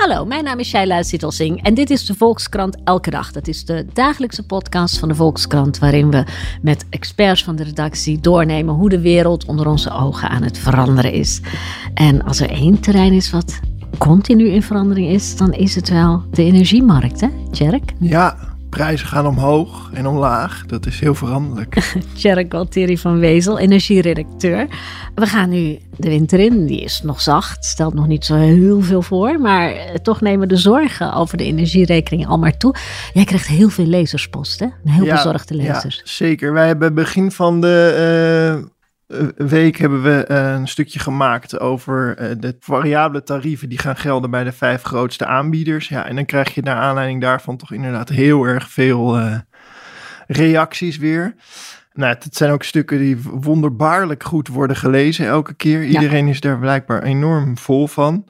Hallo, mijn naam is Shaila Sittelsing en dit is de Volkskrant Elke Dag. Dat is de dagelijkse podcast van de Volkskrant waarin we met experts van de redactie doornemen hoe de wereld onder onze ogen aan het veranderen is. En als er één terrein is wat continu in verandering is, dan is het wel de energiemarkt, hè, Tjerk? Ja, prijzen gaan omhoog en omlaag. Dat is heel veranderlijk. Tjerk Walteri van Wezel, energieredacteur. We gaan nu de winter in. Die is nog zacht, stelt nog niet zo heel veel voor. Maar eh, toch nemen de zorgen over de energierekening al maar toe. Jij krijgt heel veel lezerspost, hè? Heel Ja, bezorgde lezers. Ja, zeker. Wij hebben begin van de eh, week hebben we eh, een stukje gemaakt over eh, de variabele tarieven die gaan gelden bij de vijf grootste aanbieders. Ja, en dan krijg je naar aanleiding daarvan toch inderdaad heel erg veel eh, reacties weer. Nou, het zijn ook stukken die wonderbaarlijk goed worden gelezen elke keer. Iedereen is daar blijkbaar enorm vol van.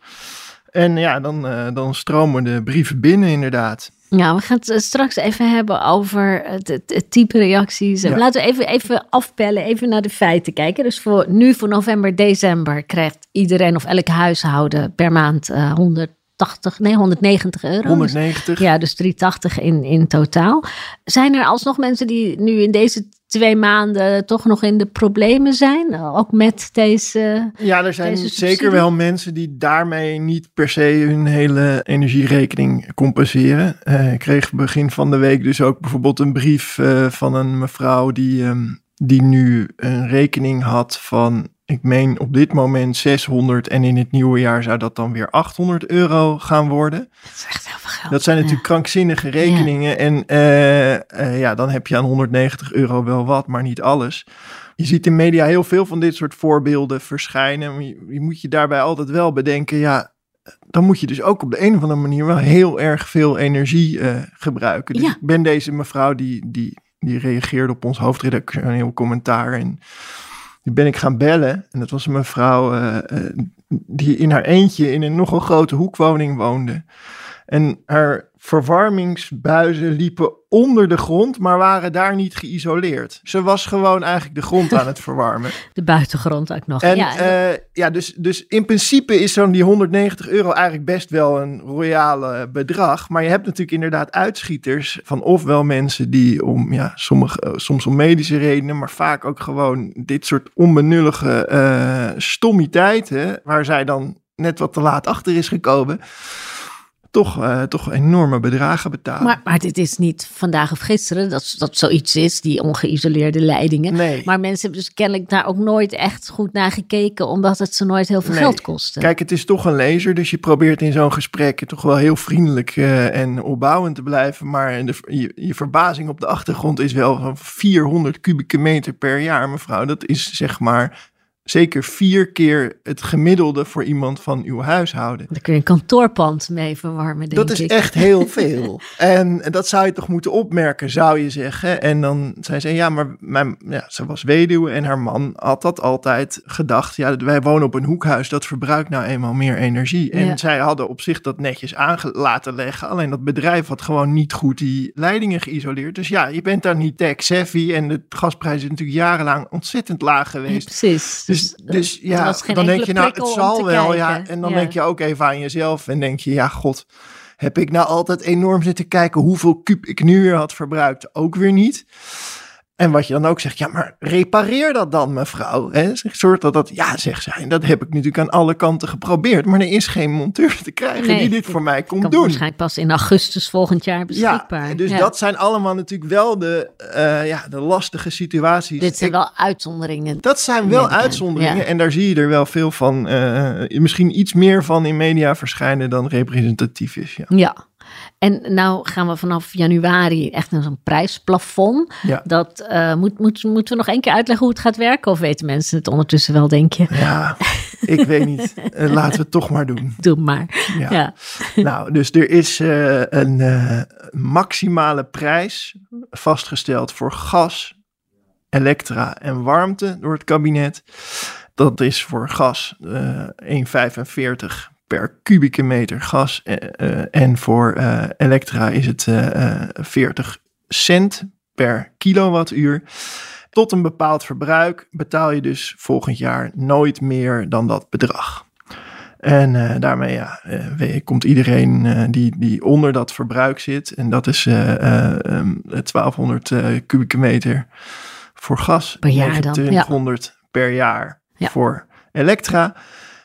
En ja, dan, eh, dan stromen de brieven binnen inderdaad. Ja, we gaan het eh, straks even hebben over het, het- het type reacties. Ja. Laten we even, even afpellen, even naar de feiten kijken. Dus voor nu, voor november, december, krijgt iedereen of elk huishouden per maand 180, nee, 190 euro. Dus- 190. ja, dus 380 in, in totaal. Zijn er alsnog mensen die nu in deze twee maanden toch nog in de problemen zijn? Ook met deze... Ja, er zijn zeker wel mensen die daarmee niet per se hun hele energierekening compenseren. Eh, ik kreeg begin van de week dus ook bijvoorbeeld een brief eh, van een mevrouw die, ehm, die nu een rekening had van, ik meen op dit moment 600 en in het nieuwe jaar zou dat dan weer 800 euro gaan worden. Dat is echt heel veel geld. Dat zijn natuurlijk krankzinnige rekeningen. En eh, eh, ja, dan heb je aan 190 euro wel wat, maar niet alles. Je ziet in media heel veel van dit soort voorbeelden verschijnen. Je moet je daarbij altijd wel bedenken, ja, dan moet je dus ook op de een of andere manier wel heel erg veel energie eh, gebruiken. Dus Ja. ik ben deze mevrouw die, die, die reageerde op ons hoofdredactioneel commentaar en die ben ik gaan bellen. En dat was een mevrouw eh, eh, die in haar eentje in een nogal grote hoekwoning woonde. En haar verwarmingsbuizen liepen onder de grond, maar waren daar niet geïsoleerd. Ze was gewoon eigenlijk de grond aan het verwarmen. De buitengrond ook nog. En ja, ja, ja dus, dus in principe is zo'n die 190 euro eigenlijk best wel een royale bedrag. Maar je hebt natuurlijk inderdaad uitschieters van ofwel mensen die om, ja, sommige, eh, soms om medische redenen, maar vaak ook gewoon dit soort onbenullige eh stommiteiten, waar zij dan net wat te laat achter is gekomen, toch, eh, toch enorme bedragen betalen. Maar, maar dit is niet vandaag of gisteren dat, dat zoiets is, die ongeïsoleerde leidingen. nee. Maar mensen hebben dus kennelijk daar ook nooit echt goed naar gekeken, omdat het ze nooit heel veel Nee. geld kostte. Kijk, het is toch een lezer, dus je probeert in zo'n gesprek toch wel heel vriendelijk eh, en opbouwend te blijven. Maar de, je, je verbazing op de achtergrond is wel van 400 kubieke meter per jaar, mevrouw. Dat is zeg maar zeker vier keer het gemiddelde voor iemand van uw huishouden. Daar kun je een kantoorpand mee verwarmen, denk Dat is ik. echt heel veel. en dat zou je toch moeten opmerken, zou je zeggen. En dan zei ze, ja, maar mijn, ja, ze was weduwe en haar man had dat altijd gedacht. Ja, wij wonen op een hoekhuis, dat verbruikt nou eenmaal meer energie. En Ja. zij hadden op zich dat netjes aan laten leggen. Alleen dat bedrijf had gewoon niet goed die leidingen geïsoleerd. Dus ja, je bent daar niet tech savvy. En de gasprijs is natuurlijk jarenlang ontzettend laag Ja, geweest. precies. Dus, Dus, dus ja, geen dan denk je nou, het zal wel. Ja, en dan Ja. denk je ook even aan jezelf en denk je, ja, god, heb ik nou altijd enorm zitten kijken hoeveel kuub ik nu weer had verbruikt? Ook weer niet. En wat je dan ook zegt, ja, maar repareer dat dan, mevrouw. Hè? Zorg dat dat, ja, zegt zij. Dat heb ik natuurlijk aan alle kanten geprobeerd. Maar er is geen monteur te krijgen Nee, die dit voor mij komt kan doen. waarschijnlijk pas in augustus volgend jaar beschikbaar. Ja, dus Ja. dat zijn allemaal natuurlijk wel de, eh, ja, de lastige situaties. Dit zijn Ik- wel uitzonderingen. dat zijn wel Media, uitzonderingen. ja. En daar zie je er wel veel van. eh, misschien iets meer van in media verschijnen dan representatief is. Ja. Ja. En nou gaan we vanaf januari echt naar zo'n prijsplafond. Ja. Dat eh, moet, moet, moeten we nog één keer uitleggen hoe het gaat werken? Of weten mensen het ondertussen wel, denk je? ja, ik weet niet. Eh, laten we het toch maar doen. Doe maar. Ja. Ja. Nou, dus er is eh, een maximale prijs vastgesteld voor gas, elektra en warmte door het kabinet. Dat is voor gas eh 1,45 per kubieke meter gas. eh, eh, en voor eh, elektra is het eh, eh, 40 cent per kilowattuur. Tot een bepaald verbruik betaal je dus volgend jaar nooit meer dan dat bedrag. En uh, daarmee ja, uh, komt iedereen uh, die, die onder dat verbruik zit. En dat is um, 1200 kubieke meter voor gas. Per jaar dan. 200 ja. per jaar ja. voor elektra.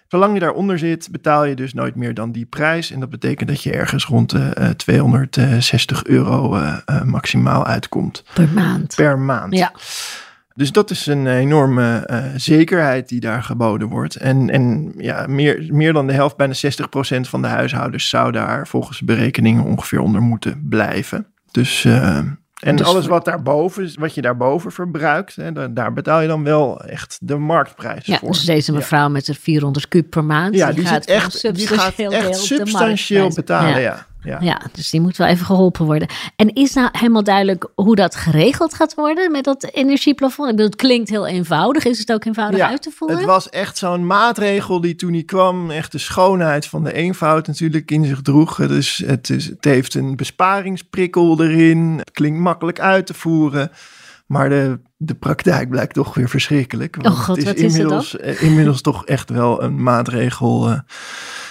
Zolang je daaronder zit, betaal je dus nooit meer dan die prijs. En dat betekent dat je ergens rond de 260 euro maximaal uitkomt. Per maand. Per maand. Ja. Dus dat is een enorme zekerheid die daar geboden wordt. En, en ja, meer, meer dan de helft, bijna 60% van de huishoudens zou daar volgens berekeningen ongeveer onder moeten blijven. Dus, en dus alles wat, daarboven, wat je daarboven verbruikt, hè, daar betaal je dan wel echt de marktprijs ja, voor. Dus deze mevrouw met de 400 kub per maand, ja, die, die gaat echt, die gaat echt substantieel betalen. ja. Ja. ja, dus die moet wel even geholpen worden. En is nou helemaal duidelijk hoe dat geregeld gaat worden met dat energieplafond? Ik bedoel, het klinkt heel eenvoudig. Is het ook eenvoudig uit te voeren? Het was echt zo'n maatregel die toen die kwam, echt de schoonheid van de eenvoud natuurlijk in zich droeg. Dus het, is, het heeft een besparingsprikkel erin. Het klinkt makkelijk uit te voeren. Maar de, de praktijk blijkt toch weer verschrikkelijk. Want oh God, het is inmiddels, is het inmiddels toch echt wel een maatregel. Uh,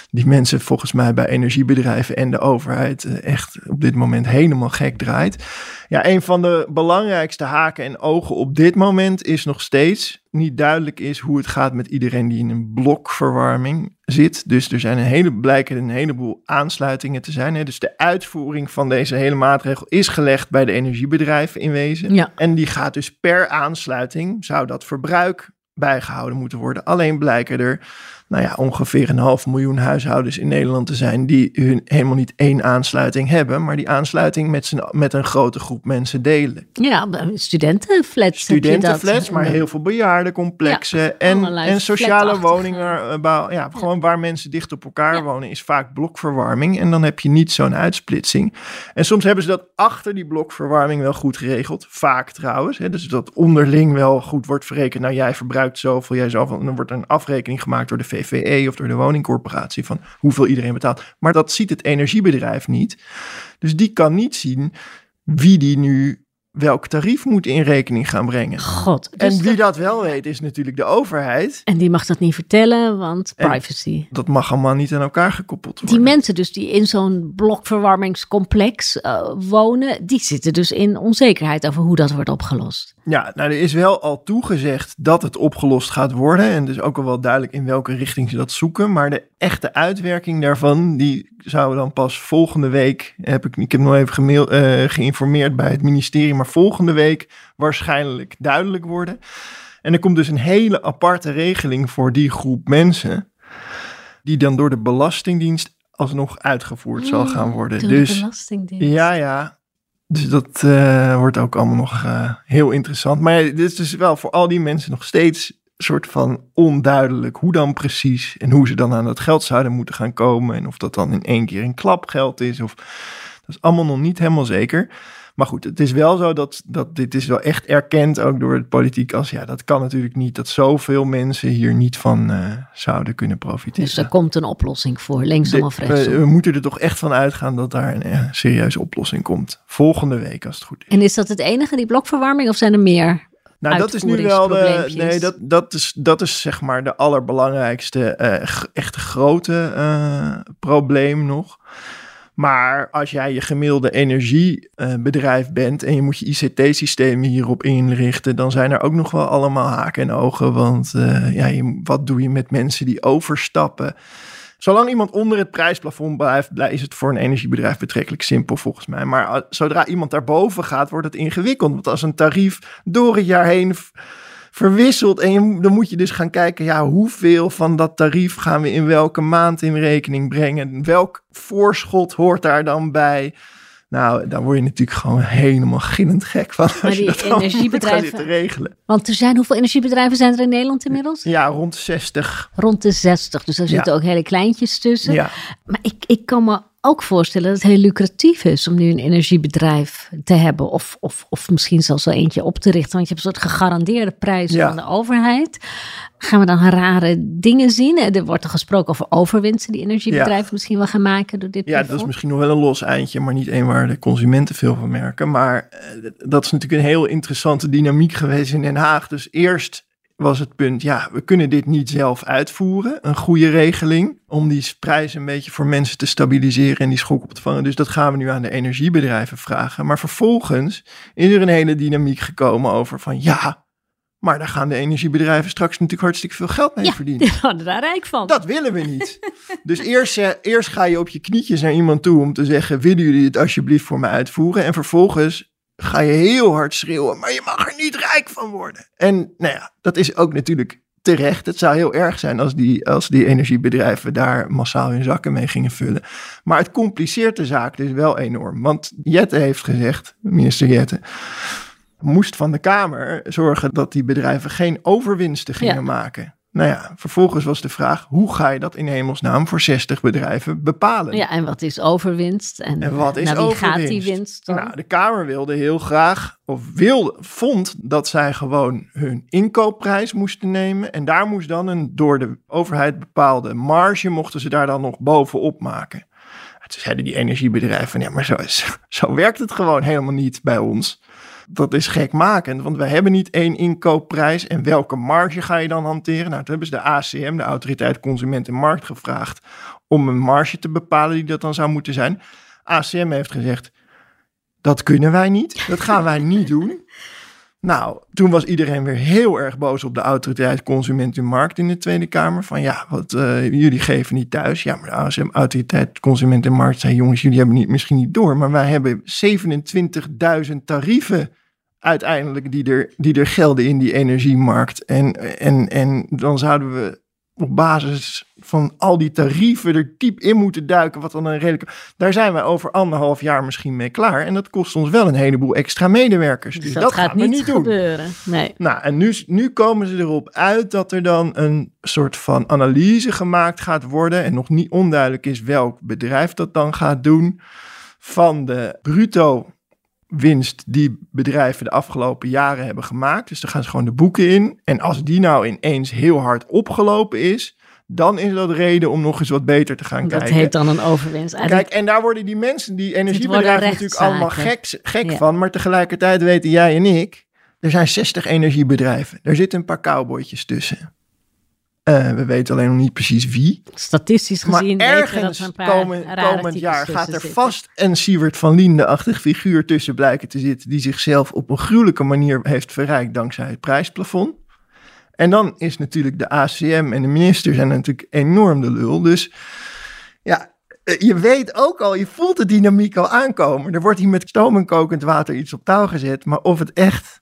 die mensen volgens mij bij energiebedrijven en de overheid eh, echt op dit moment helemaal gek draait. Ja, een van de belangrijkste haken en ogen op dit moment is nog steeds niet duidelijk is hoe het gaat met iedereen die in een blokverwarming zit. Dus er zijn een hele, blijken een heleboel aansluitingen te zijn. Hè. Dus de uitvoering van deze hele maatregel is gelegd bij de energiebedrijven in wezen. Ja. En die gaat dus per aansluiting, zou dat verbruik bijgehouden moeten worden. Alleen blijken er nou ja, ongeveer een half miljoen huishoudens in Nederland te zijn die hun helemaal niet één aansluiting hebben, maar die aansluiting met, z'n, met een grote groep mensen delen. Ja, studentenflats. Studentenflats, maar heel veel bejaardencomplexen ja, en, en sociale woningen. Ja, ja, gewoon waar mensen dicht op elkaar wonen, is vaak blokverwarming. En dan heb je niet zo'n uitsplitsing. En soms hebben ze dat achter die blokverwarming wel goed geregeld. Vaak trouwens. Hè, dus dat onderling wel goed wordt verrekend. Nou, jij verbruikt zoveel, jij zoveel. En dan wordt een afrekening gemaakt door de VVE of door de woningcorporatie van hoeveel iedereen betaalt. Maar dat ziet het energiebedrijf niet. Dus die kan niet zien wie die nu welk tarief moet in rekening gaan brengen. God. Dus en wie dat... wel weet is natuurlijk de overheid. En die mag dat niet vertellen, want privacy. Dat mag allemaal niet aan elkaar gekoppeld worden. Die mensen dus die in zo'n blokverwarmingscomplex uh, wonen, die zitten dus in onzekerheid over hoe dat wordt opgelost. Ja, nou er is wel al toegezegd dat het opgelost gaat worden. En dus ook al wel duidelijk in welke richting ze dat zoeken. Maar de echte uitwerking daarvan, die zou dan pas volgende week, heb ik, ik heb nog even gemail, uh, geïnformeerd bij het ministerie, maar volgende week waarschijnlijk duidelijk worden. En er komt dus een hele aparte regeling voor die groep mensen, die dan door de Belastingdienst alsnog uitgevoerd zal gaan worden. Door dus, de Belastingdienst. Ja, ja. Dus dat uh, wordt ook allemaal nog uh, heel interessant. Maar dit is dus wel voor al die mensen nog steeds soort van onduidelijk hoe dan precies en hoe ze dan aan dat geld zouden moeten gaan komen. En of dat dan in één keer een klapgeld is. Of, dat is allemaal nog niet helemaal zeker. Maar goed, het is wel zo dat, dat dit is wel echt erkend ook door de politiek als ja, dat kan natuurlijk niet dat zoveel mensen hier niet van uh, zouden kunnen profiteren. Dus er komt een oplossing voor, linksom of rechtsom. We, we, moeten er toch echt van uitgaan dat daar een uh, serieuze oplossing komt. Volgende week als het goed is. En is dat het enige, die blokverwarming, of zijn er meer? Nou, dat is nu wel de. Nee, dat, dat, is, dat is zeg maar de allerbelangrijkste, uh, echt grote uh, probleem nog. Maar als jij je gemiddelde energiebedrijf bent en je moet je ICT-systemen hierop inrichten, dan zijn er ook nog wel allemaal haken en ogen. Want uh, ja, wat doe je met mensen die overstappen? Zolang iemand onder het prijsplafond blijft, is het voor een energiebedrijf betrekkelijk simpel volgens mij. Maar zodra iemand daarboven gaat, wordt het ingewikkeld. Want als een tarief door het jaar heen verwisselt en je, dan moet je dus gaan kijken, ja, hoeveel van dat tarief gaan we in welke maand in rekening brengen? Welk voorschot hoort daar dan bij? Nou, dan word je natuurlijk gewoon helemaal gillend gek van. Maar die dat energiebedrijven. te regelen. Want er zijn hoeveel energiebedrijven zijn er in Nederland inmiddels? Ja, rond 60. Rond de 60. Dus daar zitten ook hele kleintjes tussen. Ja. Maar ik, ik kan me ook voorstellen dat het heel lucratief is om nu een energiebedrijf te hebben. Of, of, of misschien zelfs wel eentje op te richten. Want je hebt een soort gegarandeerde prijs Ja. van de overheid. Gaan we dan rare dingen zien? Er wordt er gesproken over overwinsten die energiebedrijven misschien wel gaan maken door dit Ja, dat is misschien nog wel een los eindje, maar niet één waar de consumenten veel van merken. Maar eh, dat is natuurlijk een heel interessante dynamiek geweest in Den Haag. Dus eerst was het punt, ja, we kunnen dit niet zelf uitvoeren. Een goede regeling om die prijs een beetje voor mensen te stabiliseren en die schok op te vangen. Dus dat gaan we nu aan de energiebedrijven vragen. Maar vervolgens is er een hele dynamiek gekomen over van ja, maar daar gaan de energiebedrijven straks natuurlijk hartstikke veel geld mee Ja, verdienen. die daar rijk van. Dat willen we niet. Dus eerst, eh, eerst ga je op je knietjes naar iemand toe om te zeggen: willen jullie het alsjeblieft voor me uitvoeren? En vervolgens ga je heel hard schreeuwen, maar je mag er niet rijk van worden. En nou ja, dat is ook natuurlijk terecht. Het zou heel erg zijn als die, als die energiebedrijven daar massaal hun zakken mee gingen vullen. Maar het compliceert de zaak dus wel enorm. Want Jette heeft gezegd, minister Jette, moest van de Kamer zorgen dat die bedrijven geen overwinsten gingen Ja. maken. Nou ja, vervolgens was de vraag, hoe ga je dat in hemelsnaam voor 60 bedrijven bepalen? Ja, en wat is overwinst? En, En wat is naar wie gaat die winst dan? Nou, de Kamer wilde heel graag, of wilde, vond dat zij gewoon hun inkoopprijs moesten nemen. En daar moest dan een door de overheid bepaalde marge, mochten ze daar dan nog bovenop maken. En Toen zeiden die energiebedrijven ja, maar zo, is, zo werkt het gewoon helemaal niet bij ons. Dat is gekmakend, want wij hebben niet één inkoopprijs. En welke marge ga je dan hanteren? Nou, toen hebben ze de ACM, de Autoriteit Consument en Markt, gevraagd om een marge te bepalen die dat dan zou moeten zijn. ACM heeft gezegd, dat kunnen wij niet, dat gaan wij niet doen. Nou, toen was iedereen weer heel erg boos op de Autoriteit Consument en Markt in de Tweede Kamer. Van ja, wat, eh, jullie geven niet thuis. Ja, maar de Autoriteit Consument en Markt zei, jongens, jullie hebben niet, misschien niet door. Maar wij hebben 27.000 tarieven uiteindelijk die er, die er gelden in die energiemarkt. En, en, en dan zouden we op basis van al die tarieven er diep in moeten duiken. Wat dan een redelijke. Daar zijn wij over anderhalf jaar misschien mee klaar. En dat kost ons wel een heleboel extra medewerkers. Dus, dus dat, dat, gaat we niet, niet doen. gebeuren. Nee. Nou, en nu, nu komen ze erop uit dat er dan een soort van analyse gemaakt gaat worden. En nog niet onduidelijk is welk bedrijf dat dan gaat doen. Van de bruto winst die bedrijven de afgelopen jaren hebben gemaakt. Dus dan gaan ze gewoon de boeken in. En als die nou ineens heel hard opgelopen is, dan is dat reden om nog eens wat beter te gaan Dat kijken. heet dan een overwinst. Kijk, en daar worden die mensen, die energiebedrijven natuurlijk allemaal gek, gek Ja. van. Maar tegelijkertijd weten jij en ik, er zijn 60 energiebedrijven. Er zitten een paar cowboytjes tussen. Eh, we weten alleen nog niet precies wie. Statistisch Maar gezien weten we dat ergens er een komend jaar gaat er zitten. vast een Siewert van Liende-achtig figuur tussen blijken te zitten. Die zichzelf op een gruwelijke manier heeft verrijkt dankzij het prijsplafond. En dan is natuurlijk de ACM en de minister zijn natuurlijk enorm de lul. Dus ja, eh, je weet ook al, je voelt de dynamiek al aankomen. Er wordt hier met stoom en kokend water iets op touw gezet. Maar of het echt,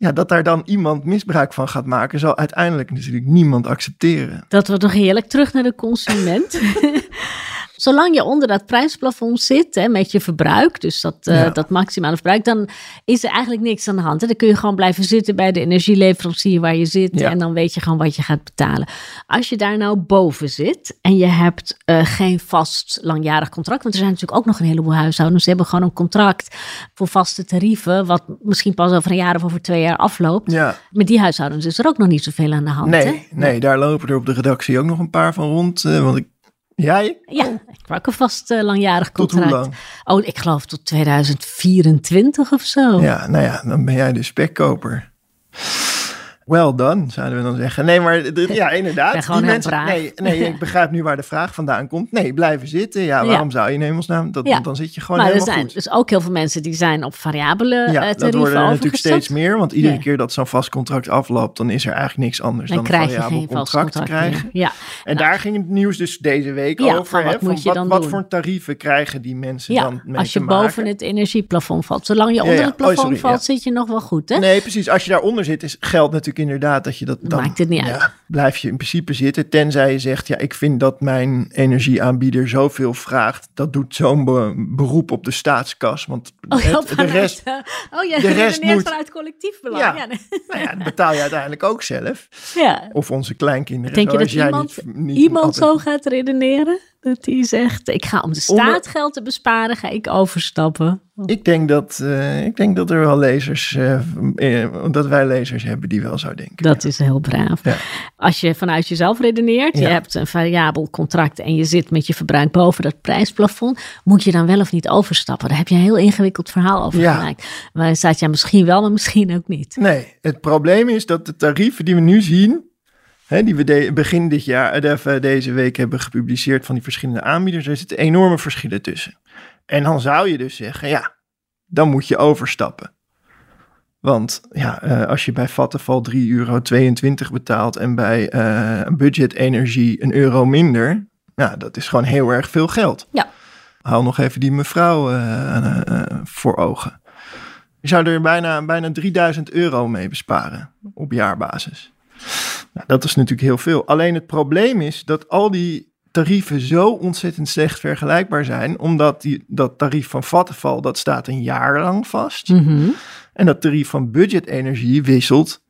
ja, dat daar dan iemand misbruik van gaat maken, zal uiteindelijk natuurlijk niemand accepteren. Dat wordt toch heerlijk terug naar de consument. Zolang je onder dat prijsplafond zit hè, met je verbruik, dus dat, eh, Ja. dat maximale verbruik, dan is er eigenlijk niks aan de hand. Hè. Dan kun je gewoon blijven zitten bij de energieleverancier waar je zit Ja. en dan weet je gewoon wat je gaat betalen. Als je daar nou boven zit en je hebt eh, geen vast langjarig contract, want er zijn natuurlijk ook nog een heleboel huishoudens die hebben gewoon een contract voor vaste tarieven, wat misschien pas over een jaar of over twee jaar afloopt. Ja. Met die huishoudens is er ook nog niet zoveel aan de hand. hè? Nee, nee, daar lopen er op de redactie ook nog een paar van rond. eh, want ik, jij? Ja, ik heb ook een vast eh, langjarig Tot contract. hoe lang? Oh, ik geloof tot 2024 of zo. Ja, nou ja, dan ben jij de spekkoper. Well done, zouden we dan zeggen. Nee, maar ja, inderdaad. Die mensen, nee, nee, ik begrijp nu waar de vraag vandaan komt. Nee, blijven zitten. Ja, waarom Ja. zou je in hemelsnaam? Dat, Ja. Dan zit je gewoon maar er helemaal zijn goed. dus ook heel veel mensen die zijn op variabele Ja, eh, dat tarieven worden er natuurlijk steeds meer. Want iedere keer dat zo'n vast contract afloopt, dan is er eigenlijk niks anders Dan dan, krijg een je variabel geen vast contract, contract krijgen. Ja, En Nou. daar ging het nieuws dus deze week over. van hè, wat moet je wat, wat voor tarieven krijgen die mensen dan mee als je boven het energieplafond valt. Zolang je onder het Oh, plafond valt, zit je nog wel goed, hè? Nee, precies. Als je daaronder zit, is, geldt natuurlijk inderdaad dat je dat dan... Maakt het niet ja, uit. Blijf je in principe zitten, tenzij je zegt... ja, ik vind dat mijn energieaanbieder zoveel vraagt... dat doet zo'n be- beroep op de staatskas. Want Oh, het- de vanuit, rest, oh ja, de rest moet- vanuit collectief belang. Ja. Nou ja, dat betaal je uiteindelijk ook zelf. ja. Of onze kleinkinderen. Denk je dat jij iemand, niet, niet iemand altijd- zo gaat redeneren? Dat die zegt, ik ga om de staat geld te besparen, ga ik overstappen. Ik denk dat, uh, ik denk dat er wel lezers, uh, dat wij lezers hebben die wel zo denken. Dat is heel braaf. Ja. Als je vanuit jezelf redeneert, je hebt een variabel contract en je zit met je verbruik boven dat prijsplafond, moet je dan wel of niet overstappen? Daar heb je een heel ingewikkeld verhaal over gemaakt. Maar staat ja misschien wel, maar misschien ook niet. Nee, het probleem is dat de tarieven die we nu zien, hè, die we begin dit jaar, uh, deze week hebben gepubliceerd van die verschillende aanbieders, er zitten enorme verschillen tussen. En dan zou je dus zeggen, ja, dan moet je overstappen. Want ja, uh, als je bij Vattenfall 3,22 euro betaalt en bij uh, budget energie een euro minder, nou, dat is gewoon heel erg veel geld. Ja. Haal nog even die mevrouw uh, voor ogen. Je zou er bijna, bijna 3000 euro mee besparen op jaarbasis. Nou, dat is natuurlijk heel veel. Alleen het probleem is dat al die tarieven zo ontzettend slecht vergelijkbaar zijn, omdat die, dat tarief van Vattenfall, dat staat een jaar lang vast. Mm En dat tarief van budgetenergie wisselt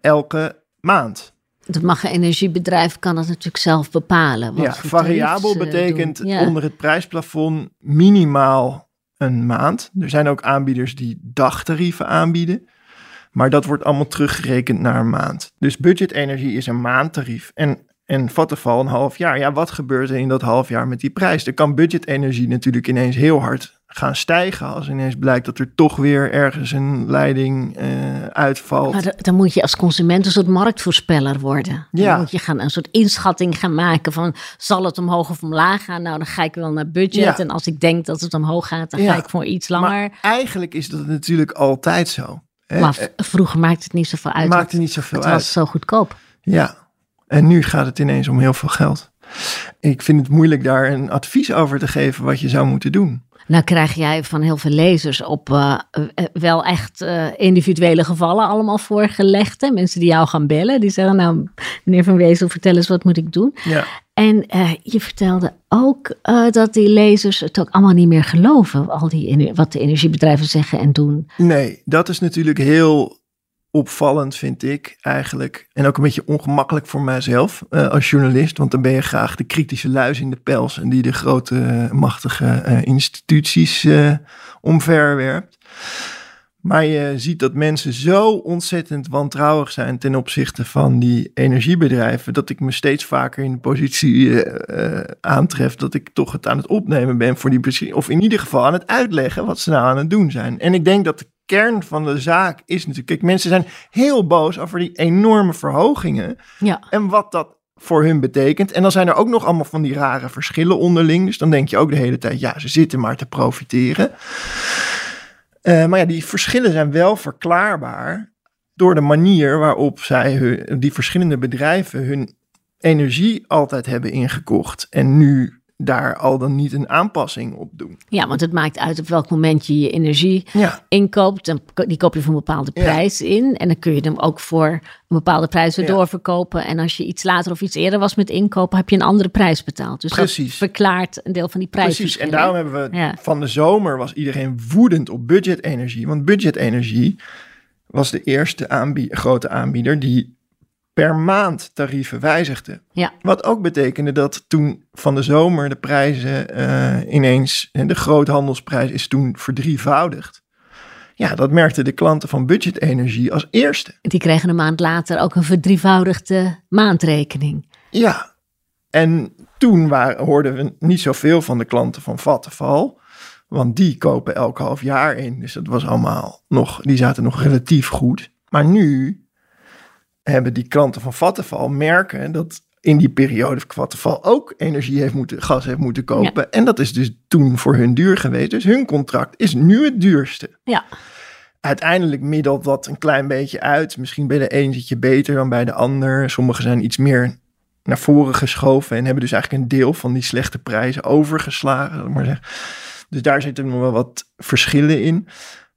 elke maand. Het mag een energiebedrijf kan dat natuurlijk zelf bepalen. ja, variabel betekent onder het prijsplafond minimaal een maand. Er zijn ook aanbieders die dagtarieven aanbieden. Maar dat wordt allemaal teruggerekend naar een maand. Dus budgetenergie is een maandtarief. En en Vattenfall een half jaar. Ja, wat gebeurt er in dat half jaar met die prijs? Er kan budgetenergie natuurlijk ineens heel hard gaan stijgen als ineens blijkt dat er toch weer ergens een leiding uh, uitvalt. Maar dan moet je als consument een soort marktvoorspeller worden. Ja. Dan moet je gaan een soort inschatting gaan maken van zal het omhoog of omlaag gaan? Nou, dan ga ik wel naar budget. En als ik denk dat het omhoog gaat, dan ga ik voor iets langer. Maar eigenlijk is dat natuurlijk altijd zo. Maar eh, vroeger maakte het niet zoveel uit. Maakte niet zoveel uit. Het was zo goedkoop. Ja, en nu gaat het ineens om heel veel geld. Ik vind het moeilijk daar een advies over te geven wat je zou moeten doen. Nou krijg jij van heel veel lezers op uh, wel echt uh, individuele gevallen allemaal voorgelegd. Hè? Mensen die jou gaan bellen, die zeggen nou meneer Van Wezel vertel eens wat moet ik doen. Ja. En je vertelde ook dat die lezers het ook allemaal niet meer geloven, al die, wat de energiebedrijven zeggen en doen. Nee, dat is natuurlijk heel opvallend, vind ik eigenlijk. En ook een beetje ongemakkelijk voor mijzelf uh, als journalist. Want dan ben je graag de kritische luis in de pels. En die de grote, machtige instituties omverwerpt. Maar je ziet dat mensen zo ontzettend wantrouwig zijn ten opzichte van die energiebedrijven. Dat ik me steeds vaker in de positie aantref dat ik toch het aan het opnemen ben voor die. Of in ieder geval aan het uitleggen wat ze nou aan het doen zijn. En ik denk dat de kern van de zaak is natuurlijk... Kijk, mensen zijn heel boos over die enorme verhogingen. Ja. En wat dat voor hun betekent. En dan zijn er ook nog allemaal van die rare verschillen onderling. Dus dan denk je ook de hele tijd, ja, ze zitten maar te profiteren. Uh, maar ja, die verschillen zijn wel verklaarbaar door de manier waarop zij hun, die verschillende bedrijven hun energie altijd hebben ingekocht. En nu daar al dan niet een aanpassing op doen. Ja, want het maakt uit op welk moment je je energie inkoopt. Dan, die koop je voor een bepaalde prijs in. En dan kun je hem ook voor een bepaalde prijs weer doorverkopen. En als je iets later of iets eerder was met inkopen, heb je een andere prijs betaald. Dus Precies. dat verklaart een deel van die prijs. Precies, en daarom hebben we van de zomer was iedereen woedend op budgetenergie. Want budgetenergie was de eerste grote aanbieder die per maand tarieven wijzigden. Ja. Wat ook betekende dat toen van de zomer de prijzen uh, ineens, de groothandelsprijs is toen verdrievoudigd. Ja, dat merkten de klanten van budgetenergie als eerste. Die kregen een maand later ook een verdrievoudigde maandrekening. Ja, en toen waren, hoorden we niet zoveel van de klanten van Vattenfall. Want die kopen elk half jaar in. Dus dat was allemaal nog, die zaten nog relatief goed. Maar nu hebben die klanten van Vattenfall merken dat in die periode Vattenfall ook energie heeft moeten, gas heeft moeten kopen. En dat is dus toen voor hun duur geweest. Dus hun contract is nu het duurste. Ja. Uiteindelijk middelt dat een klein beetje uit. Misschien bij de een zit je beter dan bij de ander. Sommigen zijn iets meer naar voren geschoven en hebben dus eigenlijk een deel van die slechte prijzen overgeslagen. Maar zeggen. Dus daar zitten nog wel wat verschillen in.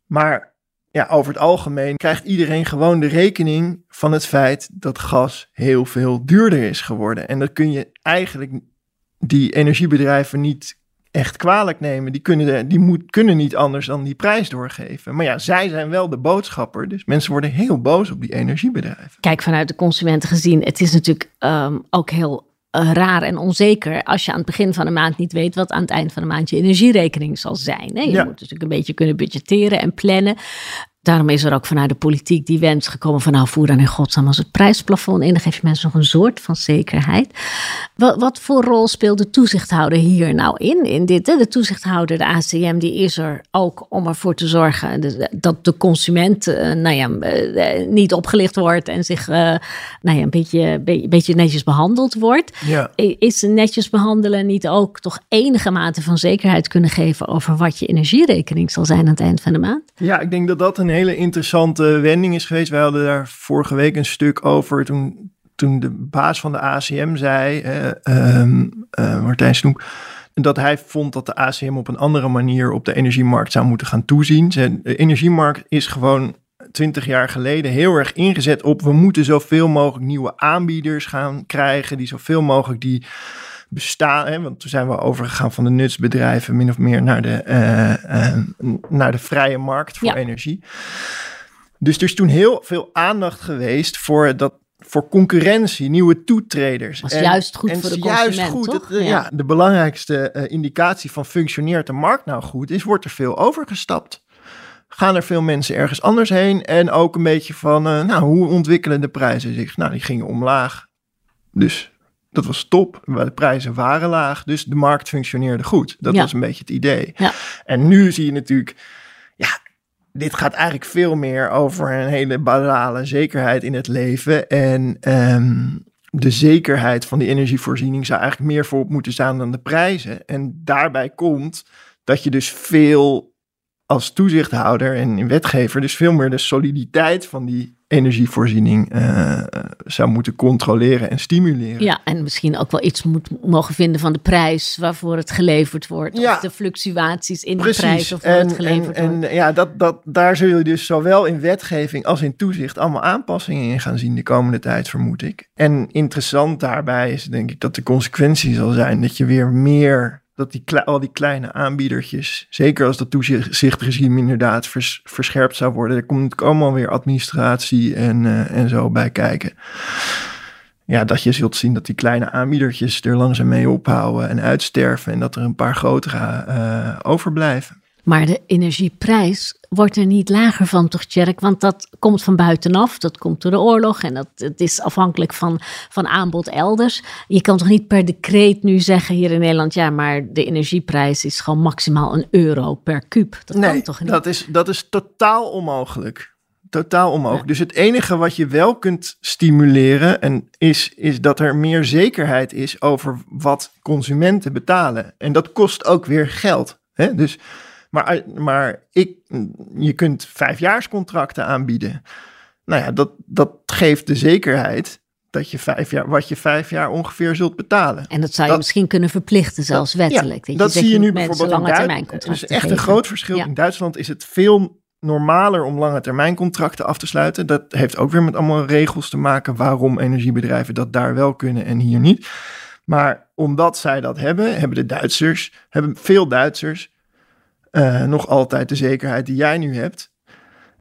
Maar ja, over het algemeen krijgt iedereen gewoon de rekening van het feit dat gas heel veel duurder is geworden. En dat kun je eigenlijk die energiebedrijven niet echt kwalijk nemen. Die, kunnen, die moet, kunnen niet anders dan die prijs doorgeven. Maar ja, zij zijn wel de boodschapper. Dus mensen worden heel boos op die energiebedrijven. Kijk, vanuit de consumenten gezien, het is natuurlijk um, ook heel eh, raar en onzeker als je aan het begin van de maand niet weet wat aan het eind van de maand je energierekening zal zijn. Hè? Je Ja. moet natuurlijk een beetje kunnen budgetteren en plannen. Daarom is er ook vanuit de politiek die wens gekomen van nou voer dan in godsnaam als het prijsplafond in. Dan geef je mensen nog een soort van zekerheid. Wat, wat voor rol speelt de toezichthouder hier nou in? in dit, hè? De toezichthouder, de ACM, die is er ook om ervoor te zorgen dat de consument eh, nou ja, eh, niet opgelicht wordt en zich eh, nou ja, een beetje, be- beetje netjes behandeld wordt. Ja. Is netjes behandelen niet ook toch enige mate van zekerheid kunnen geven over wat je energierekening zal zijn aan het eind van de maand? Ja, ik denk dat dat een hele interessante wending is geweest. Wij hadden daar vorige week een stuk over toen, toen de baas van de ACM zei, eh, ehm, eh, Martijn Snoek, dat hij vond dat de ACM op een andere manier op de energiemarkt zou moeten gaan toezien. De energiemarkt is gewoon twintig jaar geleden heel erg ingezet op we moeten zoveel mogelijk nieuwe aanbieders gaan krijgen die zoveel mogelijk die bestaan. Hè, want toen zijn we overgegaan van de nutsbedrijven min of meer naar de, eh, eh, naar de vrije markt voor Ja. energie. Dus er is toen heel veel aandacht geweest voor dat voor concurrentie, nieuwe toetreders. Was juist goed en voor de juist consument, goed. toch? Het, eh, Ja. ja. de belangrijkste indicatie van functioneert de markt nou goed is, wordt er veel overgestapt. Gaan er veel mensen ergens anders heen? En ook een beetje van, nou, hoe ontwikkelen de prijzen zich? Nou, die gingen omlaag. Dus dat was top. Maar De prijzen waren laag, dus de markt functioneerde goed. Dat Ja. was een beetje het idee. Ja. En nu zie je natuurlijk, ja, dit gaat eigenlijk veel meer over een hele banale zekerheid in het leven. En ehm, de zekerheid van die energievoorziening zou eigenlijk meer voorop moeten staan dan de prijzen. En daarbij komt dat je dus veel als toezichthouder en wetgever dus veel meer de soliditeit van die energievoorziening eh, zou moeten controleren en stimuleren. Ja, en misschien ook wel iets moet mogen vinden van de prijs waarvoor het geleverd wordt. Ja. Of de fluctuaties in de prijs of en, het geleverd en, wordt. en ja, dat, dat, daar zul je dus zowel in wetgeving als in toezicht allemaal aanpassingen in gaan zien de komende tijd, vermoed ik. En interessant daarbij is denk ik dat de consequentie zal zijn dat je weer meer, dat die, al die kleine aanbiedertjes, zeker als dat toezichtregime inderdaad vers- verscherpt zou worden, er komt natuurlijk allemaal weer administratie en, eh, en zo bij kijken. Ja, dat je zult zien dat die kleine aanbiedertjes er langzaam mee ophouden en uitsterven en dat er een paar grotere eh, overblijven. Maar de energieprijs wordt er niet lager van, toch, Tjerk? Want dat komt van buitenaf, dat komt door de oorlog en dat het is afhankelijk van, van aanbod elders. Je kan toch niet per decreet nu zeggen hier in Nederland, ja, maar de energieprijs is gewoon maximaal een euro per kuub. Dat kan toch niet? dat is, dat is totaal onmogelijk. Totaal onmogelijk. Dus het enige wat je wel kunt stimuleren en is, is dat er meer zekerheid is over wat consumenten betalen. En dat kost ook weer geld. Hè? Dus, maar maar ik, je kunt vijfjaarscontracten aanbieden. Nou ja, dat, dat geeft de zekerheid dat je vijf jaar, wat je vijf jaar ongeveer zult betalen. En dat zou je Dat- misschien kunnen verplichten, zelfs wettelijk. Ja, dat zie je nu bijvoorbeeld lange termijn Dat is echt een groot verschil. Ja. In Duitsland is het veel normaler om lange termijn contracten af te sluiten. Dat heeft ook weer met allemaal regels te maken waarom energiebedrijven dat daar wel kunnen en hier niet. Maar omdat zij dat hebben, hebben de Duitsers, hebben veel Duitsers eh, nog altijd de zekerheid die jij nu hebt.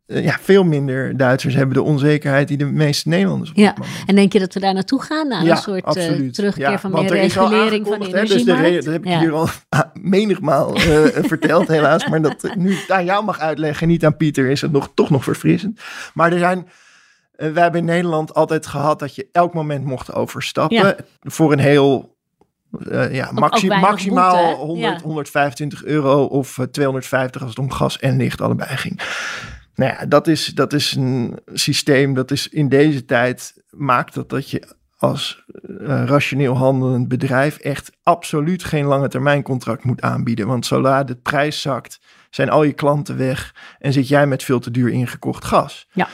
Eh, ja, veel minder Duitsers hebben de onzekerheid die de meeste Nederlanders op Ja, en denk je dat we daar naartoe gaan? Naar Ja, een soort eh, terugkeer Ja, van want meer er regulering van de hè, dus de dat heb ik Ja. hier al menigmaal eh, verteld helaas. Maar dat nu aan jou mag uitleggen, niet aan Pieter, is het nog, toch nog verfrissend. Maar er zijn... wij hebben in Nederland altijd gehad dat je elk moment mocht overstappen. Voor een heel... eh, ja, maxi- maximaal boete, hè? 100, Ja. 125 euro of eh, 250 als het om gas en licht allebei ging. Nou ja, dat is, dat is een systeem dat is in deze tijd maakt dat dat je als eh, rationeel handelend bedrijf echt absoluut geen lange termijn contract moet aanbieden. Want zodra de prijs zakt, zijn al je klanten weg en zit jij met veel te duur ingekocht gas. Ja.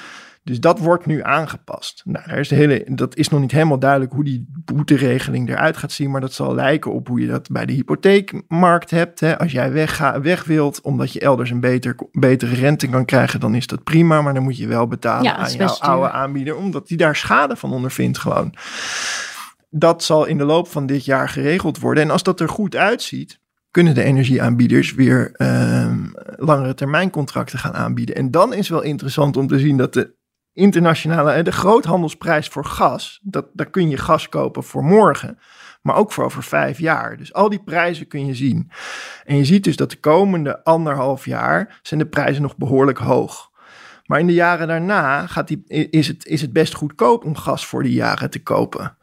Dus dat wordt nu aangepast. Nou, daar is de hele, dat is nog niet helemaal duidelijk hoe die boeteregeling eruit gaat zien, maar dat zal lijken op hoe je dat bij de hypotheekmarkt hebt. Hè. Als jij wegga, weg wilt omdat je elders een beter, betere rente kan krijgen, dan is dat prima, maar dan moet je wel betalen Ja, aan jouw oude aanbieder, omdat die daar schade van ondervindt gewoon. Dat zal in de loop van dit jaar geregeld worden. En als dat er goed uitziet, kunnen de energieaanbieders weer ehm, langere termijn contracten gaan aanbieden. En dan is wel interessant om te zien dat de internationale, de groothandelsprijs voor gas, dat, daar kun je gas kopen voor morgen. maar ook voor over vijf jaar. Dus al die prijzen kun je zien. En je ziet dus dat de komende anderhalf jaar zijn de prijzen nog behoorlijk hoog. Maar in de jaren daarna gaat die, is, het, is het best goedkoop om gas voor die jaren te kopen.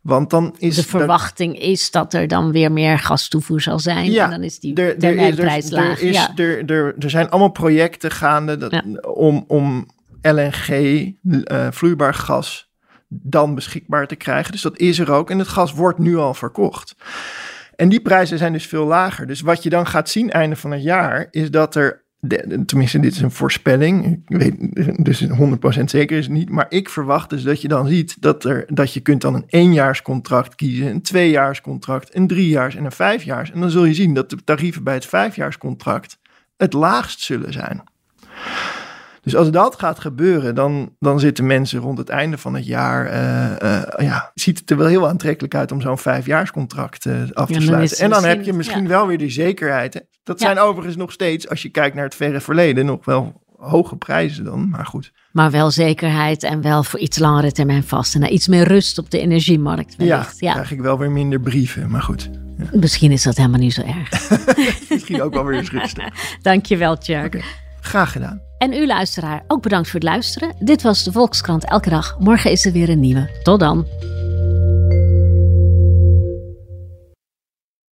Want dan is de verwachting is dat er dan weer meer gastoevoer zal zijn. Ja, en dan is die termijnprijs laag. Er, is, ja. er, er, er zijn allemaal projecten gaande dat, ja. om, om LNG, uh, vloeibaar gas, dan beschikbaar te krijgen. Dus dat is er ook. En het gas wordt nu al verkocht. En die prijzen zijn dus veel lager. Dus wat je dan gaat zien einde van het jaar, is dat er tenminste, dit is een voorspelling. Ik weet dus 100% zeker is het niet. Maar ik verwacht dus dat je dan ziet dat, er, dat je kunt dan een éénjaarscontract kiezen, een tweejaarscontract, een driejaars en een vijfjaars. En dan zul je zien dat de tarieven bij het vijfjaarscontract het laagst zullen zijn. Dus als dat gaat gebeuren, dan, dan zitten mensen rond het einde van het jaar. Uh, uh, ja, ziet het er wel heel aantrekkelijk uit om zo'n vijfjaarscontract uh, af te ja, sluiten. En dan heb je misschien ja. wel weer die zekerheid. Dat zijn overigens nog steeds, als je kijkt naar het verre verleden, nog wel hoge prijzen dan, maar goed. Maar wel zekerheid en wel voor iets langere termijn vast. En iets meer rust op de energiemarkt. Wellicht. Ja, ja, krijg ik wel weer minder brieven, maar goed. Ja. Misschien is dat helemaal niet zo erg. Misschien ook wel weer eens rustig. Dankjewel, Tjerk. Okay. Graag gedaan. En u luisteraar, ook bedankt voor het luisteren. Dit was de Volkskrant Elke Dag. Morgen is er weer een nieuwe. Tot dan.